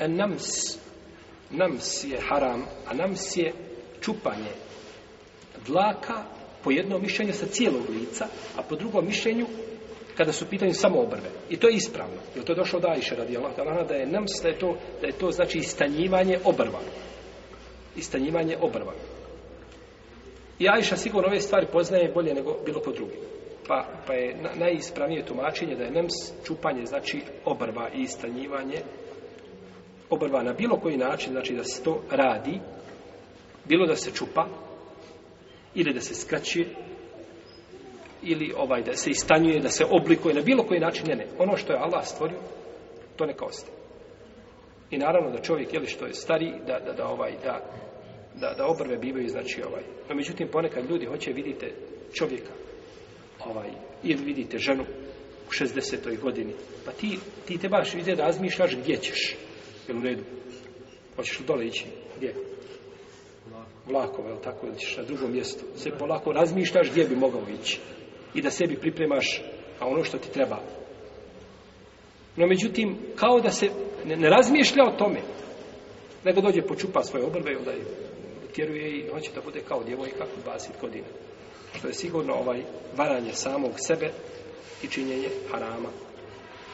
En nams, nams je haram, a nams je čupanje dlaka po jednom mišljenju sa cijelog lica, a po drugom mišljenju kada su pitanje samo obrve. I to je ispravno. Jer to je došlo da iše radi Allah, da je nams, da je to, da je to znači istanjivanje obrva. Istanjivanje obrva. I Ajša sigurno ove stvari poznaje bolje nego bilo ko drugi. Pa, pa je na, najispravnije tumačenje da je nems čupanje, znači obrva i istanjivanje obrva na bilo koji način, znači da se to radi, bilo da se čupa, ili da se skraći, ili ovaj da se istanjuje, da se oblikuje, na bilo koji način, ne, ne. Ono što je Allah stvorio, to neka ostaje. I naravno da čovjek, jeli što je stari, da, da, da, ovaj, da, da, da obrve bivaju, znači ovaj. No, međutim, ponekad ljudi hoće vidite čovjeka, ovaj, ili vidite ženu u 60. godini. Pa ti, ti te baš vide da razmišljaš gdje ćeš. Jel u redu? Hoćeš li dole ići? Gdje? Vlakova, je li tako? Ili ćeš na drugom mjestu? Sve polako razmišljaš gdje bi mogao ići. I da sebi pripremaš a ono što ti treba. No međutim, kao da se ne, ne razmišlja o tome, nego dođe počupa svoje obrve, onda je tjeruje i hoće da bude kao djevojka u 20 godina. Što je sigurno ovaj varanje samog sebe i činjenje harama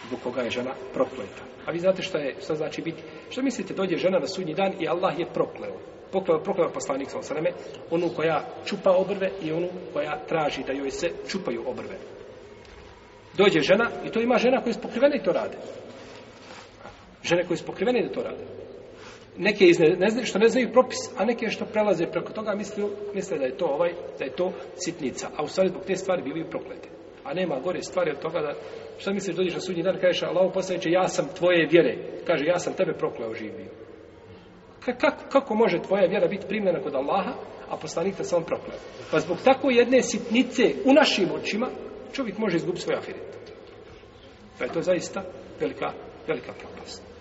zbog koga je žena prokleta. A vi znate što je, što znači biti? Što mislite, dođe žena na sudnji dan i Allah je prokleo. Prokleo, prokleo poslanik sa osreme, onu koja čupa obrve i onu koja traži da joj se čupaju obrve. Dođe žena i to ima žena koja je spokrivena i to rade. Žene koje su pokrivene da to rade. Neke iz ne, ne znaju, što ne znaju propis, a neke što prelaze preko toga, misle, misle da je to ovaj, da je to sitnica. A u stvari zbog te stvari bivaju proklete a nema gore stvari od toga da šta misliš dođeš na sudnji dan kažeš Allahu poslanice ja sam tvoje vjere kaže ja sam tebe prokleo živio Ka, kako, kako može tvoja vjera biti primljena kod Allaha a poslanik te sam prokleo pa zbog tako jedne sitnice u našim očima čovjek može izgubiti svoj afiret pa je to zaista velika, velika propast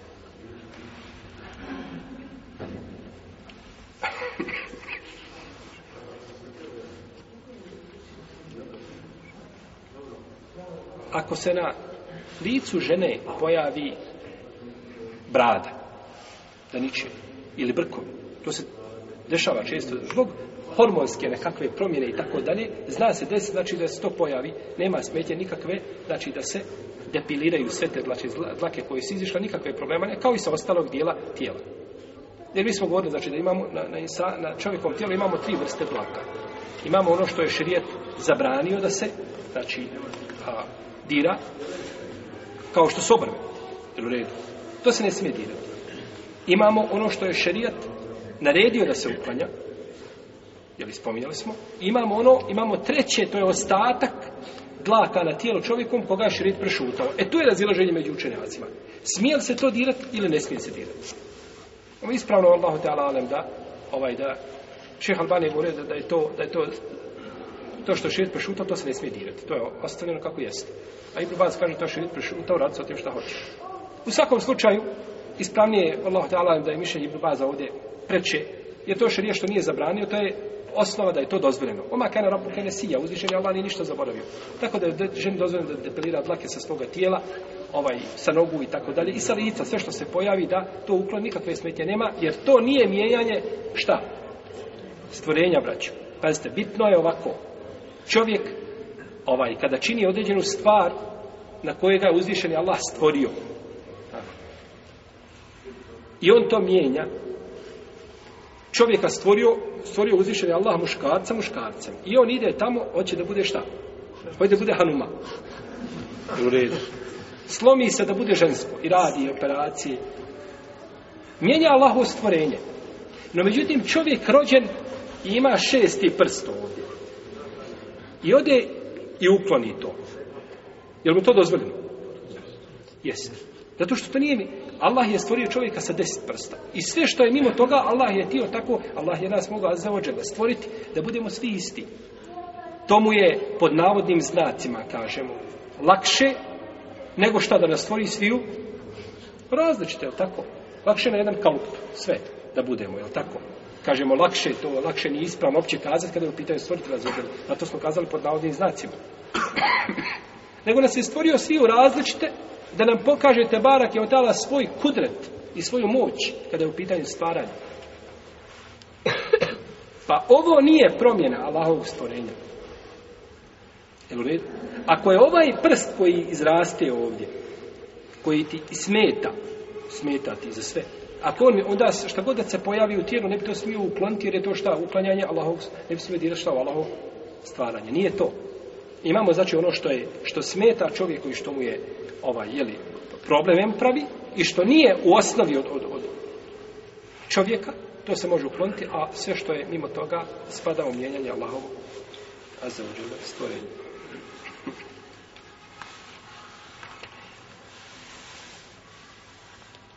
ako se na licu žene pojavi brada da niče ili brkovi to se dešava često zbog hormonske nekakve promjene i tako dalje zna se desi znači da se to pojavi nema smetje nikakve znači da se depiliraju sve te znači, dlake koje su izišle nikakve problema ne kao i sa ostalog dijela tijela jer mi smo govorili znači da imamo na, na, insa, na čovjekom tijelu imamo tri vrste dlaka imamo ono što je širijet zabranio da se znači a, dira kao što su obrve. U redu. To se ne smije dirati. Imamo ono što je šerijat naredio da se uklanja. Jeli spominjali smo? Imamo ono, imamo treće, to je ostatak dlaka na tijelu čovjekom koga je šerijat prešutao. E tu je razilaženje među učenjacima. Smije li se to dirati ili ne smije se dirati? Ovo ispravno Allahu Teala Alem da ovaj da Šeha Albani govore da, da je to, da je to to što širit prešutao, to se ne smije dirati. To je ostavljeno kako jeste. A Ibn Baz kaže to širit prešutao, radi se o tim šta hoće. U svakom slučaju, ispravnije je, Allah te da je mišljenje Ibn Baza ovdje preče, jer to širije što nije zabranio, to je osnova da je to dozvoljeno. Oma kena rabu kene sija, uzvišen je Allah nije ništa zaboravio. Tako da je ženi dozvoljeno da depilira dlake sa svoga tijela, ovaj, sa nogu i tako dalje, i sa lica, sve što se pojavi, da to uklon nikakve smetnje nema, jer to nije mijenjanje šta? Stvorenja, braću. Pazite, bitno je ovako, čovjek ovaj kada čini određenu stvar na kojega je uzvišeni Allah stvorio i on to mijenja čovjeka stvorio stvorio uzvišeni Allah muškarca muškarcem i on ide tamo hoće da bude šta hoće da bude hanuma u redu slomi se da bude žensko i radi operacije mijenja Allahu stvorenje no međutim čovjek rođen ima šesti prst ovdje I ode i ukloni to. Je mu to dozvoljeno? Jeste. Zato što to nije mi. Allah je stvorio čovjeka sa deset prsta. I sve što je mimo toga, Allah je tio tako, Allah je nas mogao zaođeva stvoriti, da budemo svi isti. Tomu je pod navodnim znacima, kažemo, lakše nego šta da nas stvori sviju različite, je tako? Lakše na jedan kalup, sve, da budemo, je tako? kažemo lakše to, lakše ni ispravno opće kazati kada je u pitanju stvoritela zubila. Na to smo kazali pod navodnim znacima. Nego nas je stvorio svi u različite da nam pokaže Tebarak je odala svoj kudret i svoju moć kada je u pitanju stvaranja. Pa ovo nije promjena Allahovog stvorenja. Ako je ovaj prst koji izraste ovdje, koji ti smeta, smeta ti za sve, Ako on, onda šta god da se pojavi u tijelu, ne bi to smio ukloniti, jer je to šta, uklanjanje Allahov, ne bi smio dirati šta u Allahov stvaranje. Nije to. Imamo, znači, ono što je, što smeta čovjeku i što mu je, ovaj, jeli, problemem pravi, i što nije u osnovi od, od, od čovjeka, to se može ukloniti, a sve što je mimo toga spada u mijenjanje Allahovog, a za uđenje stvorenje.